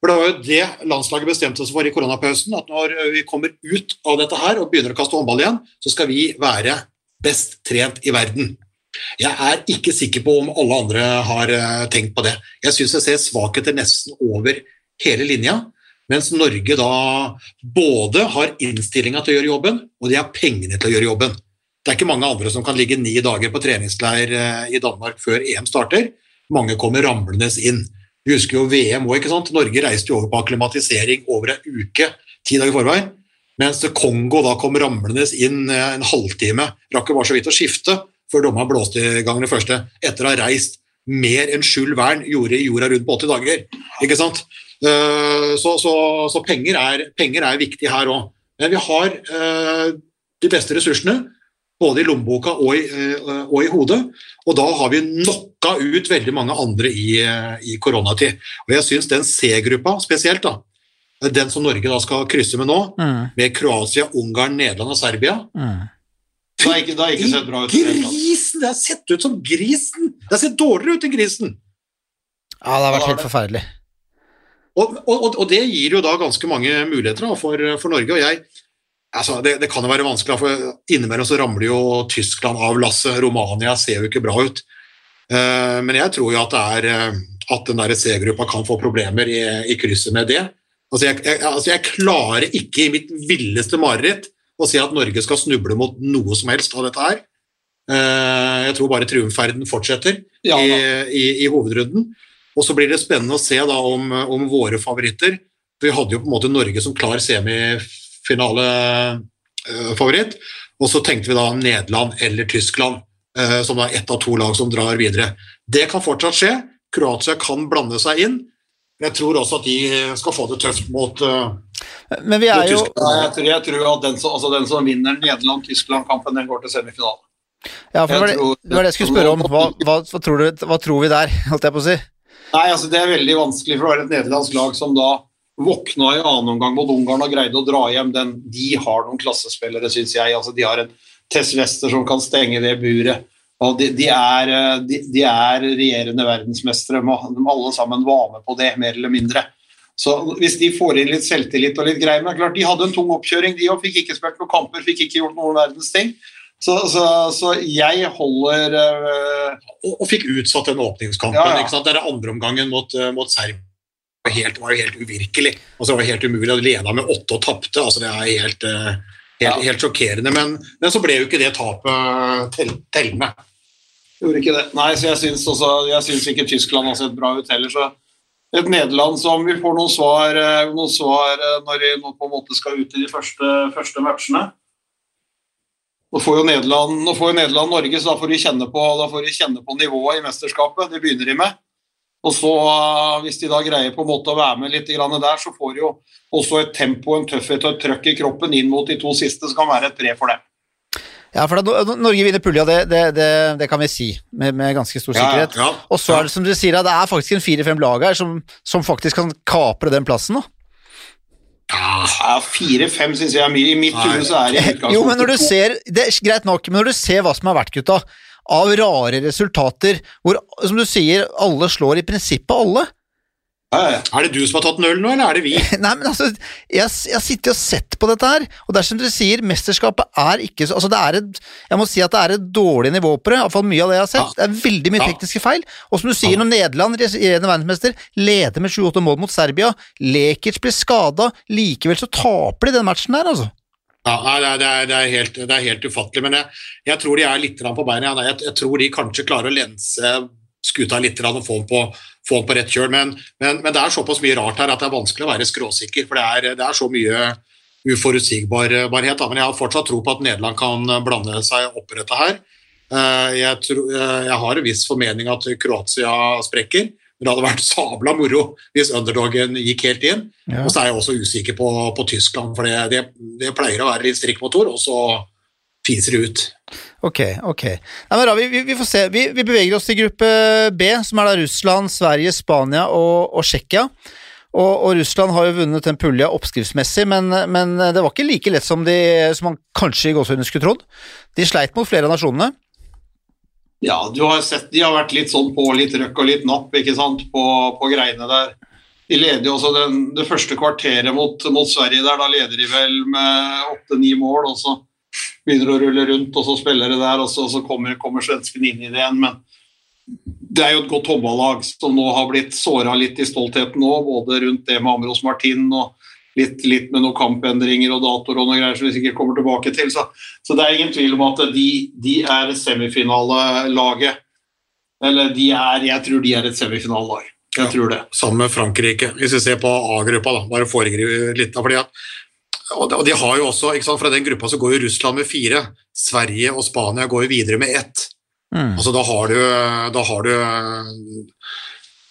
For Det var jo det landslaget bestemte seg for i koronapausen, at når vi kommer ut av dette her og begynner å kaste håndball igjen, så skal vi være best trent i verden. Jeg er ikke sikker på om alle andre har eh, tenkt på det. Jeg syns jeg ser svakheter nesten over hele linja, mens Norge da både har innstillinga til å gjøre jobben, og de har pengene til å gjøre jobben. Det er ikke mange andre som kan ligge ni dager på treningsleir eh, i Danmark før EM starter. Mange kommer ramlende inn. Vi husker jo VM òg. Norge reiste jo over på akklimatisering over en uke, ti dager i forveien. Mens Kongo da kom ramlende inn eh, en halvtime. Rakk jo bare så vidt å skifte før dommeren blåste i gang det første. Etter å ha reist mer enn Skjul Vern gjorde i jorda rundt på 80 dager. Ikke sant? Eh, Så, så, så penger, er, penger er viktig her òg. Men vi har de beste ressursene, både i lommeboka og i, eh, og i hodet. Og da har vi knocka ut veldig mange andre i, eh, i koronatid. Og jeg syns den C-gruppa spesielt, da, den som Norge da skal krysse med nå, Mm, med Kroatia, Ungarn, Nederland og Serbia mm. Det har ikke, det har ikke sett bra ut. Grisen! Det har sett ut som grisen! Det har sett dårligere ut enn grisen. Ja, det har vært helt forferdelig. Og, og, og det gir jo da ganske mange muligheter da, for, for Norge. og jeg altså det, det kan jo være vanskelig, for innimellom så ramler jo Tyskland av lasset. Romania ser jo ikke bra ut. Eh, men jeg tror jo at, det er, eh, at den der C-gruppa kan få problemer i, i krysset med det. Altså jeg, jeg, altså jeg klarer ikke i mitt villeste mareritt å si at Norge skal snuble mot noe som helst av dette her. Eh, jeg tror bare triumfferden fortsetter Ja, i, i, i hovedrunden. Og så blir det spennende å se da om, om våre favoritter Vi hadde jo på en måte Norge som klar semifinalefavoritt, og så tenkte vi da Nederland eller Tyskland eh, som er ett av to lag som drar videre. Det kan fortsatt skje. Kroatia kan blande seg inn. Men jeg tror også at de skal få det tøft mot uh, Men vi er jo jeg, tror, jeg tror at den som, altså den som vinner Nederland-Tyskland-kampen, den går til semifinale. Ja, for det var det var det jeg skulle spørre om. Hva, hva, hva, tror, du, hva tror vi der, holdt jeg på å si? Nei, altså Det er veldig vanskelig, for det er et nederlandsk lag som da våkna i annen omgang mot Ungarn og greide å dra hjem den. De har noen klassespillere, syns jeg. altså De har en Tess Wester som kan stenge det buret. Og de, de, er, eh, de, de er regjerende verdensmestere. De alle sammen var med på det, mer eller mindre. Så Hvis de får inn litt selvtillit og litt greier men det er klart De hadde en tung oppkjøring, de òg. fikk ikke spilt noen kamper, fikk ikke gjort noen verdens ting. Så, så, så jeg holder øh, og, og fikk utsatt den åpningskampen. Ja, ja. ikke sant? Det er andre omgangen mot, eh, mot Serbia var helt, var helt uvirkelig. Altså, det var helt umulig. De leda med åtte og tapte. Altså, det er helt, eh, helt, helt sjokkerende. Men, men så ble jo ikke det tapet tell, tellende. Gjorde ikke det. Nei, så jeg syns, også, jeg syns ikke Tyskland har sett bra ut heller. Så et Nederland som vi får noen svar, eh, noen svar eh, når de på en måte skal ut i de første, første matchene. Nå får jo Nederland, nå får jo Nederland Norge, så da får, de kjenne på, da får de kjenne på nivået i mesterskapet. Det begynner de med. Og så, eh, Hvis de da greier på en måte å være med litt der, så får de jo også et tempo, en tøffhet og et trøkk i kroppen inn mot de to siste, som kan være et pre for dem. Ja, for da, Norge vinner pulja, det, det, det, det kan vi si med, med ganske stor Ja, ja. sikkerhet. Ja. Og så er det som du sier, det er faktisk en fire-fem lag her som, som faktisk kan kapre den plassen. da. Ja, Fire-fem syns jeg er mye. I mitt hode så er det Jo, men når du ser Det er greit nok, men når du ser hva som har vært, gutta, av rare resultater, hvor, som du sier, alle slår i prinsippet alle ja, ja. Er det du som har tatt en øl nå, eller er det vi? Nei, men altså, jeg, jeg har sittet og sett på dette her, og det er som du sier, mesterskapet er ikke så Altså, det er et Jeg må si at det er et dårlig nivå på det, iallfall mye av det jeg har sett. Det er veldig mye Ja. tekniske feil. Og som du sier, når Nederland, regjerende verdensmester, leder med 7-8 mål mot Serbia, Lekic blir skada, likevel så taper de den matchen der, altså. Ja, det, er, det, er, helt, det er helt ufattelig, men jeg, jeg tror de er litt på beina. Jeg, jeg tror de kanskje klarer å lense skuta litt og få den på, få den på rett kjøl, men, men, men det er såpass mye rart her at det er vanskelig å være skråsikker, for det er, det er så mye uforutsigbarhet. Men jeg har fortsatt tro på at Nederland kan blande seg opp i dette her. Eh, Jeg, tror, eh, jeg har en viss formening at Kroatia sprekker, men det hadde vært sabla moro hvis underdogen gikk helt inn. Ja. Og så er jeg også usikker på, på Tyskland, for det, det, det pleier å være litt strikkmotor, og så fiser det ut. Ok, ok. Nei, men da, vi, vi, får se. Vi, vi beveger oss til gruppe B, som er da Russland, Sverige, Spania og, og Tsjekkia. Og, og Russland har jo vunnet den pulja oppskriftsmessig, men, men det var ikke like lett som, de, som man kanskje i gåsehudet skulle trodd. De sleit mot flere av nasjonene. Ja, du har sett de har vært litt sånn på litt røkk og litt napp ikke sant, på, på greiene der. De leder jo også den, det første kvarteret mot, mot Sverige der, da leder de vel med åtte-ni mål, og så begynner de å rulle rundt, og så spiller de der, og så, så kommer, kommer svenskene inn i det igjen. Men det er jo et godt håndballag som nå har blitt såra litt i stoltheten nå, både rundt det med Amros Martin og litt, litt med noen kampendringer og datoer og noe greier som vi sikkert kommer tilbake til. Så, så det er ingen tvil om at de, de er semifinalelaget. Eller de er Jeg tror de er et semifinalelag. Jeg Ja. tror det. Sammen med Frankrike. Hvis vi ser på A-gruppa, da, bare foregripe litt. fordi at og de, og de har jo også, ikke sant, Fra den gruppa så går jo Russland med fire. Sverige og Spania går jo videre med ett. Mm. Altså Da har du Da har du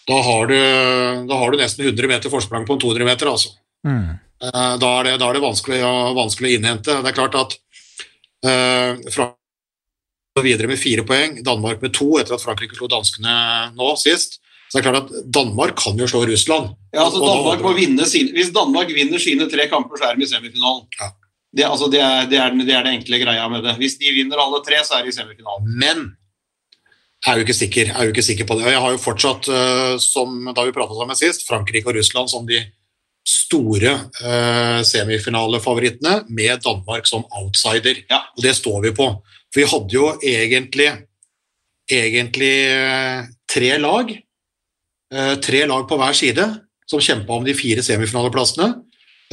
da har du, da har du nesten 100 meter forsprang på en 200 meter. altså. Mm. Eh, Da er det, da er det vanskelig, å- vanskelig å innhente. Det er klart at eh, Frankrike går videre med fire poeng, Danmark med to etter at Frankrike slo danskene nå sist. Så det er klart at Danmark kan jo slå Russland. Ja, altså Danmark må vinne sine, Hvis Danmark vinner sine tre kamper, så er de i semifinalen. Ja. Det, altså, det, er, det, er, den- det er den enkle greia med det. Hvis de vinner alle tre, så er de i semifinalen. Men jeg er jo ikke sikker, jeg er jo ikke sikker på det. Og Jeg har jo fortsatt, uh, som da vi pratet sammen sist, Frankrike og Russland som de store eh, semifinalefavorittene, med Danmark som outsider. Ja. Og det står vi på. For vi hadde jo egentlig, egentlig eh, tre lag, eh, tre lag på hver side, som kjempa om de fire semifinaleplassene.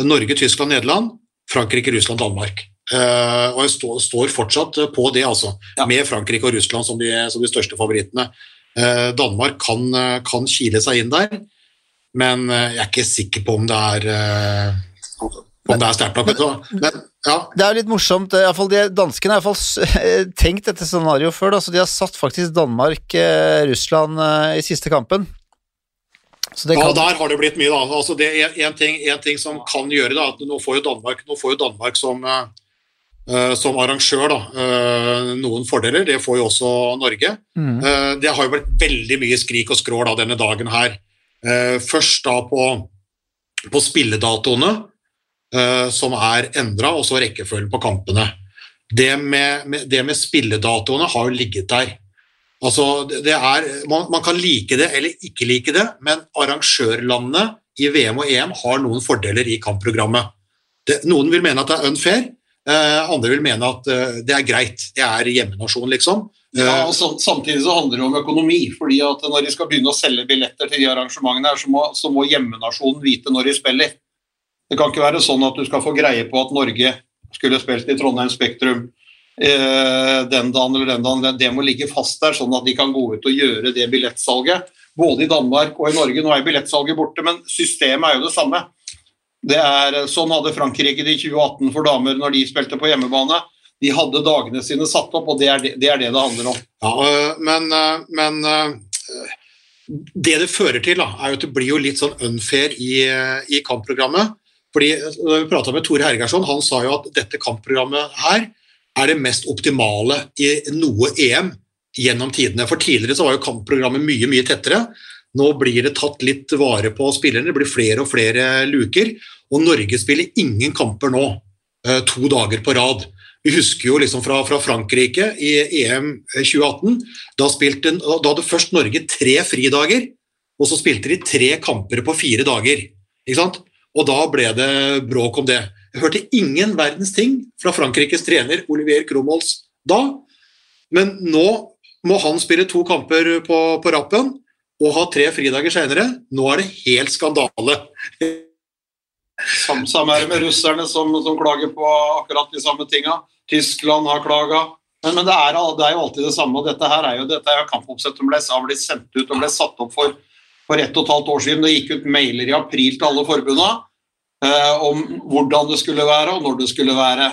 Norge, Tyskland, Nederland, Frankrike, Russland, Danmark. Eh, og jeg står, står fortsatt eh, på det, altså. Ja. Med Frankrike og Russland som de, som de største favorittene. Eh, Danmark kan, kan kile seg inn der, men eh, jeg er ikke sikker på om det er eh, om det er sterkt nok. Så, men, ja, Det er jo litt morsomt, i fall de danskene har i hvert fall s- tenkt dette scenarioet før, da, så de har satt faktisk Danmark-Russland i siste kampen. Så det Ja, der har det blitt mye, da. Altså, det er en ting, en ting som kan gjøre det, er at nå får jo Danmark, får jo Danmark som, eh, eh, som arrangør da, uh, noen fordeler. Det får jo også Norge. mm, Uh, det har jo blitt veldig mye skrik og skrål da, denne dagen her. Eh, først da på, på spilledatoene, eh, som er endra, og så rekkefølgen på kampene. Det med, med, det med spilledatoene har jo ligget der. Altså, det er, man, man kan like det eller ikke like det, men arrangørlandene i VM og EM har noen fordeler i kampprogrammet. Det, noen vil mene at det er unfair, eh, andre vil mene at eh, det er greit. Det er hjemmenasjon, liksom. Ja, og så, Samtidig så handler det om økonomi. fordi at Når de skal begynne å selge billetter til de arrangementene, her, så må, så må hjemmenasjonen vite når de spiller. Det kan ikke være sånn at du skal få greie på at Norge skulle spilt i Trondheim Spektrum eh, den dagen eller den dagen. Det- må ligge fast der, sånn at de kan gå ut og gjøre det billettsalget. Både i Danmark og i Norge. Nå er billettsalget borte, men systemet er jo det samme. Det er, sånn hadde Frankrike det i 2018 for damer når de spilte på hjemmebane. De hadde dagene sine satt opp, og det er det det, er det, det handler om. Ja, øh, men, øh, men øh, det det fører til, da, er jo at det blir jo litt sånn unfair i, i kampprogrammet. Fordi når vi prata med Tore Hergersson, han sa jo at dette kampprogrammet her er det mest optimale i noe EM gjennom tidene. For tidligere så var jo kampprogrammet mye, mye tettere. Nå blir det tatt litt vare på spillerne, det blir flere og flere luker. Og Norge spiller ingen kamper nå, eh, to dager på rad. Vi husker jo liksom fra, fra Frankrike i EM 2018. Da, spilte, da hadde først Norge tre fridager, og så spilte de tre kamper på fire dager. Ikke sant? Og da ble det bråk om det. Jeg hørte ingen verdens ting fra Frankrikes trener Olivier Cromolls da, men nå må han spille to kamper på, på rappen og ha tre fridager senere. Nå er det helt skandale. Sam- Samme er det med russerne som, som klager på akkurat de samme tinga. Tyskland har klaga. Men, men det, er, det er jo alltid det samme. og Dette her er jo, dette er jo kampoppsett som ble, ble sendt ut og ble satt opp for, for ett og et halvt år siden. Det gikk ut mailer i april til alle forbundene eh, om hvordan det skulle være og når det skulle være.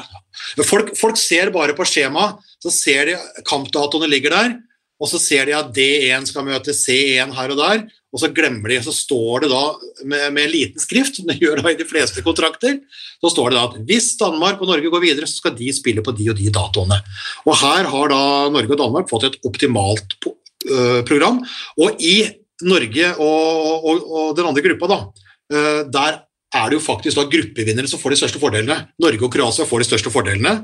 Folk, folk ser bare på skjemaet, så ser de kampdatoene ligger der, og så ser de at D1 skal møte C1 her og der, og så glemmer de, så står det da med, med liten skrift, som det gjør da i de fleste kontrakter, så står det da at hvis Danmark og Norge går videre, så skal de spille på de og de datoene. Og her har da Norge og Danmark fått et optimalt øh, program, og i Norge og, og, og den andre gruppa da, øh, der er det jo faktisk da gruppevinnere som får de største fordelene. Norge og Kroatia får de største fordelene,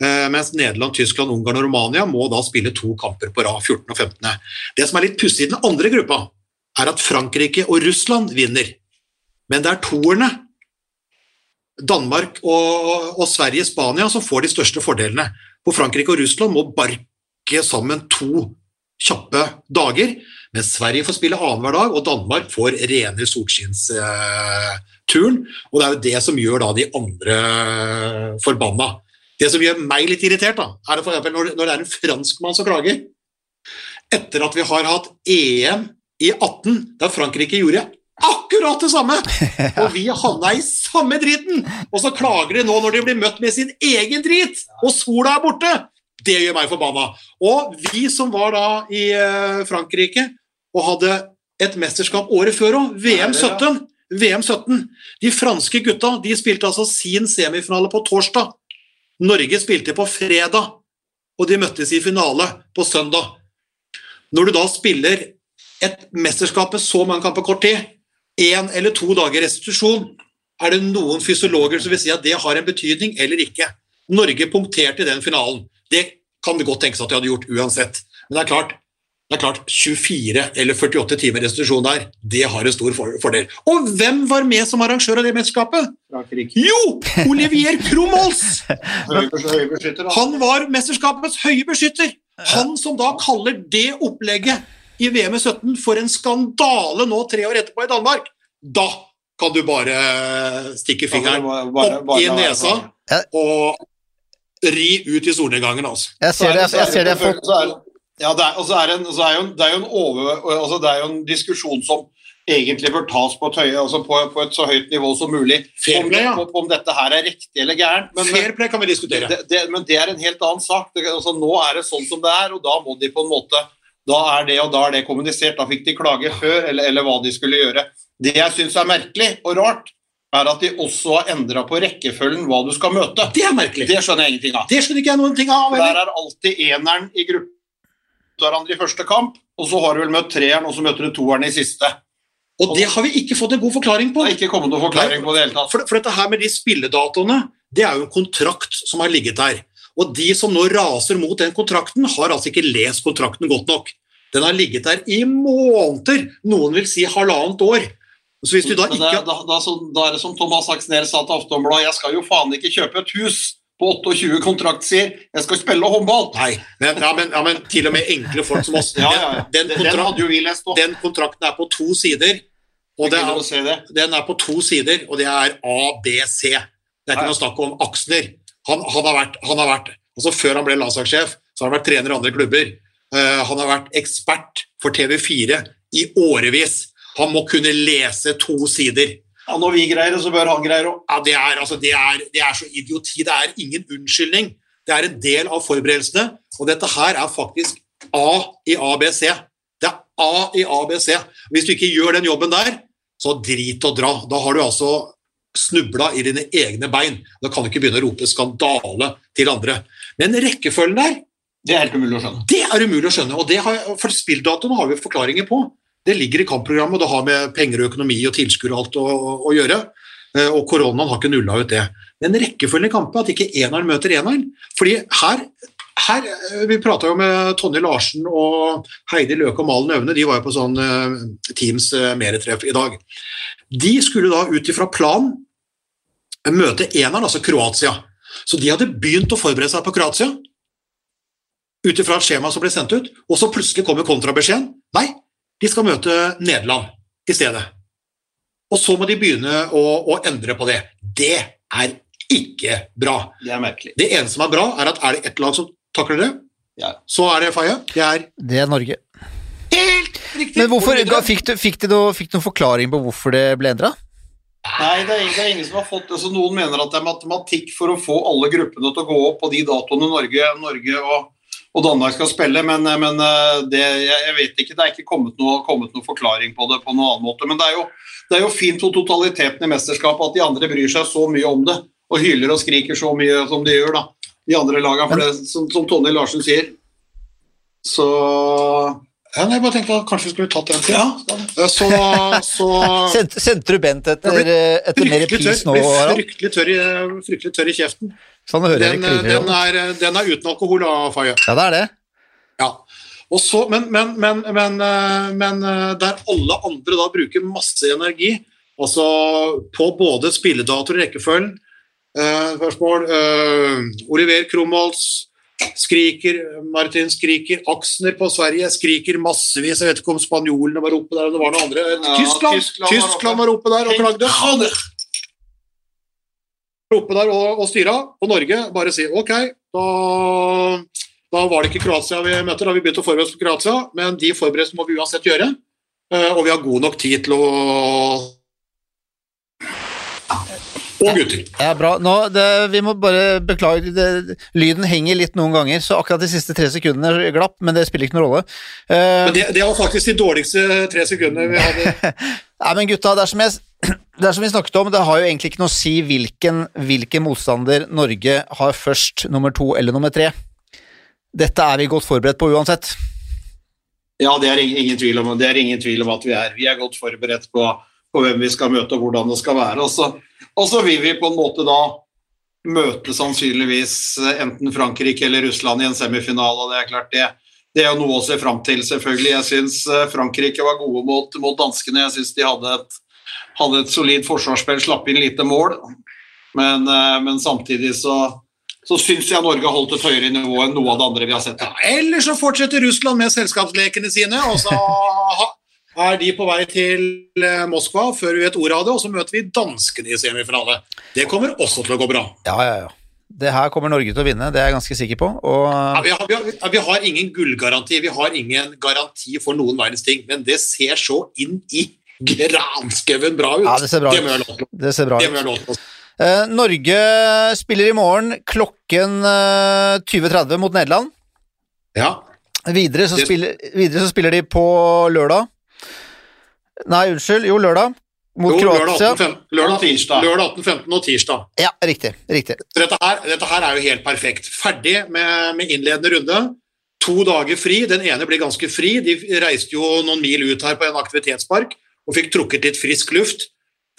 eh, mens Nederland, Tyskland, Ungarn og Romania må da spille to kamper på rad, 14. og 15. Det som er litt pussig i den andre gruppa, er at Frankrike og Russland vinner, men det er toerne. Danmark og, og Sverige Spania som får de største fordelene. For Frankrike og Russland må barke sammen to kjappe dager, mens Sverige får spille annenhver dag, og Danmark får rene solskinnsturen. og det er jo det som gjør da de andre forbanna. Det som gjør meg litt irritert, da, er for når, når det er en franskmann som klager. Etter at vi har hatt EM i 18, da Frankrike gjorde akkurat det samme, og vi havna i samme driten, og så klager de nå når de blir møtt med sin egen drit, og sola er borte. Det gjør meg forbanna. Og vi som var da i eh, Frankrike og hadde et mesterskap året før òg, VM 17. VM 17. De franske gutta de spilte altså sin semifinale på torsdag. Norge spilte på fredag, og de møttes i finale på søndag. Når du da spiller et mesterskap med så mange kamper kort tid, én eller to dager restitusjon, er det noen fysiologer som vil si at det har en betydning eller ikke. Norge punkterte i den finalen. Det kan det godt tenkes at de hadde gjort uansett. Men det er klart, det er klart 24 eller 48 timer restitusjon der, det har en stor fordel. Og hvem var med som arrangør av det mesterskapet? Frankrike. Jo! Olivier Krumholz! Han var mesterskapets høye beskytter. Han som da kaller det opplegget i VM i 17 for en skandale nå tre år etterpå i Danmark. Da kan du bare stikke fingeren Bare- bare- opp i nesa og ri ut i solnedgangen, altså. Jeg ser det, jeg ser det jeg får er det- Ja, det er, og så er en, så er jo, en- det er jo en over, altså det er jo en diskusjon som egentlig bør tas på et, høye, altså på, på et så høyt nivå som mulig. Fair Om, play, ja. om, om dette her er riktig eller gærent. Men, Fair play kan vi diskutere. det, det, men det er en helt annen sak. Det, altså, nå er det sånn som det er, og da må de på en måte da er det og da er det kommunisert. Da fikk de klage før, eller, eller hva de skulle gjøre. Det jeg syns er merkelig og rart, er at de også har endra på rekkefølgen hva du skal møte. Det er merkelig. Det skjønner jeg ingenting av. Det skjønner ikke jeg noen ting av. Der er alltid eneren i gruppen hverandre i første kamp, og så har du vel møtt treeren, og så møter du toeren i siste. Og det har vi ikke fått en god forklaring på. Det er ikke kommet noen forklaring på det hele tatt. For, for dette her med de spilledatoene, det er jo en kontrakt som har ligget der. Og de som nå raser mot den kontrakten, har altså ikke lest kontrakten godt nok. Den har ligget der i måneder, noen vil si halvannet år. Så hvis du da ikke da, da, da, da er det som Thomas Aksner sa til Aftonbladet, jeg skal jo faen ikke kjøpe et hus på 28 kontraktsider, jeg skal spille håndball. Nei, men, ja, men, ja, men til og med enkle folk som oss. Ja. Den, Den, den, den kontrakt, kontrakten er på to sider. Og det er, det. den er på to sider, og det er A, B, C. Det er ikke noe snakk om Aksner. Han, han, har vært, han har vært altså Før han ble landslagssjef, så har han vært trener i andre klubber. Eh, han har vært ekspert for TV4 i årevis. Han må kunne lese to sider. Ja, når vi greier det, så bør han greie det òg. Ja, det, er, altså, det, er, det er så idioti. Det er ingen unnskyldning. Det er en del av forberedelsene, og dette her er faktisk A i ABC. Det er A i ABC. Hvis du ikke gjør den jobben der, så drit og dra. Da har du altså snubla i dine egne bein. Da kan du ikke begynne å rope skandale til andre. Men rekkefølgen der, Det er helt umulig å skjønne. det er umulig å skjønne. og det har, For spilldatoen har vi forklaringer på. Det ligger i kampprogrammet, og det har med penger og økonomi og tilskuere og alt å, å, å gjøre. Eh, Og koronaen har ikke nulla ut det. Men rekkefølgen i kampen, at ikke eneren møter eneren fordi her, her eh, Vi prata jo med Tonje Larsen og Heidi Løke og Malen Øvne, de var jo på sånn eh, Teams meretreff i dag. De skulle da ut ifra planen møte eneren, altså Kroatia. Så de hadde begynt å forberede seg på Kroatia ut ifra et skjema som ble sendt ut, og så plutselig kommer kontrabeskjeden. Nei, de skal møte Nederland i stedet. Og så må de begynne å, å endre på det. Det er ikke bra. Det er merkelig. Det eneste som er bra, er at er det ett lag som takler det, Ja. så er det Faye. Det er Det er Norge. helt riktig. Men hvorfor, fikk, du, fikk, du noe, fikk du noen forklaring på hvorfor det ble endra? Nei, det er, det er ingen som har fått det. Så noen mener at det er matematikk for å få alle gruppene til å gå opp på de datoene Norge, Norge og, og Danmark skal spille, men, men eh, det, jeg, jeg vet ikke. Det er ikke kommet noe, kommet noe forklaring på det på noen annen måte. Men det er jo, det er jo fint for totaliteten i mesterskapet at de andre bryr seg så mye om det, og hyler og skriker så mye som de gjør, da. De andre lagene. For det, som, som Tonje Larsen sier, så Ja, nei, jeg bare tenkte at kanskje vi skulle tatt en til. Ja. Så, så Sendte, sendte du Bent etter, etter mer pris pis nå, ble Harald? fryktelig tørr, i, fryktelig tørr i kjeften. Sånn hører Den, den, er, den er uten alkohol, da, Faye. Ja, det er det. Ja. Og så, men, men, men, men, eh, men eh, der alle andre da bruker masse energi, altså på både spilledato og rekkefølgen eh, Spørsmål eh, Oliver Krumholz skriker, Martin skriker, Aksner på Sverige skriker massevis. Jeg vet ikke om spanjolene var oppe der, eller det var noen andre. Ja, Tyskland, Tyskland var Tyskland var oppe der og klagde. Oppe der og, og styra, og Norge bare sier ok, da da var det ikke Kroatia vi møtte, da vi begynte å forberede oss på Kroatia, men de forberedelsene må vi uansett gjøre. eh, Og vi har god nok tid til å Og gutter. Ja, bra. Nå, det, vi må bare beklage, det, lyden henger litt noen ganger, så akkurat de siste tre sekundene glapp, men det spiller ikke noen rolle. Uh, Men det, det var faktisk de dårligste tre sekundene vi hadde. Nei, men gutta, det er, som jeg, det er som vi snakket om, det har jo egentlig ikke noe å si hvilken, hvilken motstander Norge har først, nummer to eller nummer tre. Dette er vi godt forberedt på uansett. Ja, det er ingen, ingen, tvil om, det er ingen tvil om at vi er. Vi er godt forberedt på, på hvem vi skal møte og hvordan det skal være. Og så, og så vil vi på en måte da møte sannsynligvis enten Frankrike eller Russland i en semifinale. og Det er klart det, det er jo noe å se fram til, selvfølgelig. Jeg syns Frankrike var gode mot, mot danskene. Jeg syns de hadde et, hadde et solid forsvarsspill, slapp inn lite mål. Men, eh, men samtidig så så syns jeg Norge har holdt et høyere nivå enn noe av det andre vi har sett. Ja, Eller så fortsetter Russland med selskapslekene sine, og så er de på vei til eh, Moskva før vi vet ordet av det, og så møter vi danskene i semifinale. Det kommer også til å gå bra. Ja, ja, ja. Det her kommer Norge til å vinne, det er jeg ganske sikker på. Og Ja, vi, har, vi, har, vi har ingen gullgaranti, vi har ingen garanti for noen verdens ting, men det ser så inn i granskauen bra ut. Ja, det ser bra ut. det ser bra ut. Eh, Norge spiller i morgen klokken eh, 20.30 mot Nederland. Ja. Videre så, spiller, videre så spiller de på lørdag. Nei, unnskyld. Jo, lørdag. Mot Jo, lørdag Kroatia. 18, 15, lørdag, Og tirsdag. lørdag 18, og tirsdag. Ja, riktig. riktig. Dette her, dette her er jo helt perfekt. Ferdig med, med innledende runde. To dager fri. Den ene ble ganske fri. De reiste jo noen mil ut her på en aktivitetspark og fikk trukket litt frisk luft.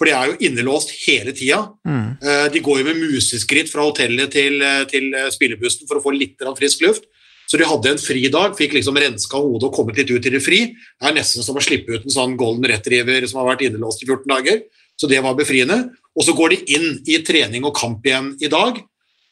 For de er jo innelåst hele tida. Mm. Eh, De går jo med museskritt fra hotellet til, eh, til eh, spillebussen for å få litt frisk luft. Så de hadde en fridag, fikk liksom renska hodet og kommet litt ut i det fri. Det er nesten som å slippe ut en sånn golden retriever som har vært innelåst i 14 dager. Så det var befriende. Og så går de inn i trening og kamp igjen i dag.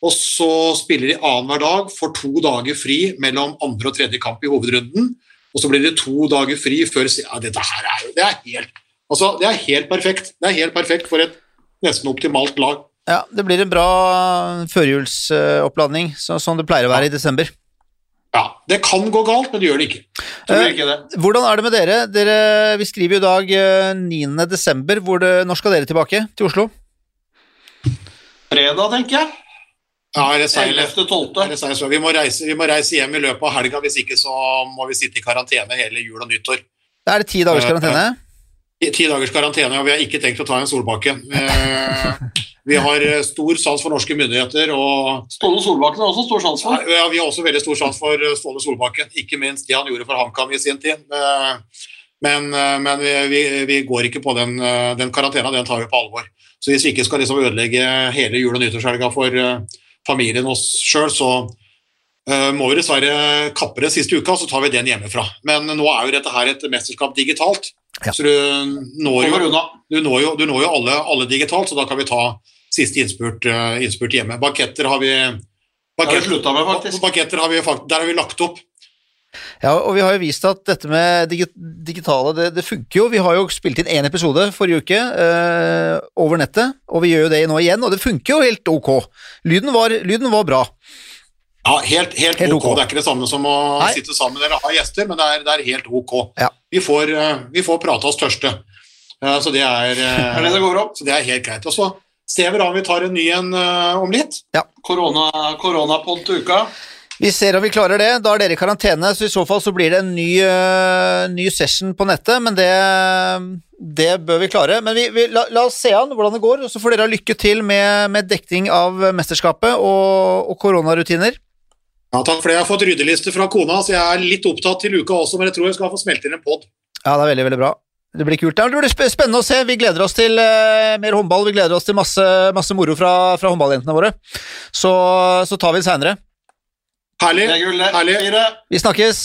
Og så spiller de annenhver dag, får to dager fri mellom andre og tredje kamp i hovedrunden. Og så blir det to dager fri før Ja, dette her er jo Det er helt, altså, det er helt perfekt. Det er helt perfekt for et nesten optimalt lag. Ja, det blir en bra førjulsoppladning, sånn som det pleier å være i desember. Ja, Det kan gå galt, men det gjør det ikke. Eh, ikke det. Hvordan er det med dere? dere vi skriver jo i dag eh, 9. desember. Når skal dere tilbake til Oslo? Fredag, tenker jeg. Ja, eller seil, 11.12. eller seil, så vi, må reise, vi må reise hjem i løpet av helga, hvis ikke så må vi sitte i karantene hele jul og nyttår. Da er det ti dagers karantene. Ti dagers karantene, og vi har ikke tenkt å ta en Solbakken. Vi har eh, stor sans for norske myndigheter, og Ståle Solbakken har også stor sans for. ja, vi har også veldig stor sans for eh, Ståle Solbakken. Ikke minst det han gjorde for HamKam i sin tid. Eh, Men, men vi, vi, vi går ikke på den, den karantena, den tar vi på alvor. Så hvis vi ikke skal liksom ødelegge hele jul- og nyttårshelga for familien oss sjøl, så eh, må vi dessverre kappe det siste uka, så tar vi den hjemmefra. Men nå er jo dette her et mesterskap digitalt, Ja. så du når jo, du når jo, du når jo alle, alle digitalt, så da kan vi ta siste innspurt, eh, innspurt hjemme. Banketter har vi Det har vi banketter, med, faktisk. banketter har vi, der har vi lagt opp. Ja, og vi har jo vist at dette med digitale, det, det funker jo. Vi har jo spilt inn én episode forrige uke eh, over nettet, og vi gjør jo det nå igjen, og det funker jo helt ok. Lyden var, lyden var bra. Ja, helt, helt, Helt ok. ok. Det er ikke det samme som å Nei. sitte sammen eller ha gjester, men det er, det er helt ok. Ja. Vi, får, eh, vi får prate oss tørste. Så det er, Er det det går opp? så det er helt greit. Og så ser vi da om vi tar en ny en eh, om litt. Korona, koronapod til uka. Vi ser om vi klarer det. Da er dere i karantene, så i så fall så blir det en ny, uh, ny session på nettet, men det, det bør vi klare. Men vi, vi, la, la oss se an hvordan det går, og så får dere ha lykke til med, med dekning av mesterskapet og, og koronarutiner. Ja, takk for det. Jeg har fått ryddeliste fra kona, så jeg er litt opptatt til uka også, men jeg tror jeg skal få smelt inn en pod. Ja, det er veldig, veldig bra. Det blir kult. Det blir spennende å se. Vi gleder oss til eh, mer håndball. Vi gleder oss til masse, masse moro fra, fra håndballjentene våre. Så, så tar vi det seinere. Herlig. Det er det. Herlig. Vi snakkes.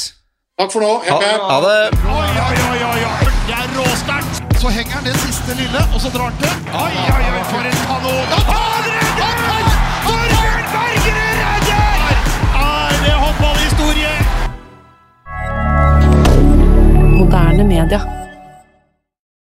Takk for nå. Ha, Hepp, hepp. ha det. Oi, oi, oi, oi. Det er råsterkt. Så henger han det siste lille, og så drar han til. Oi, oi, oi, for en kanon. Han redder! Torbjørn Bergerud redder! Er det håndballhistorie? Moderne media.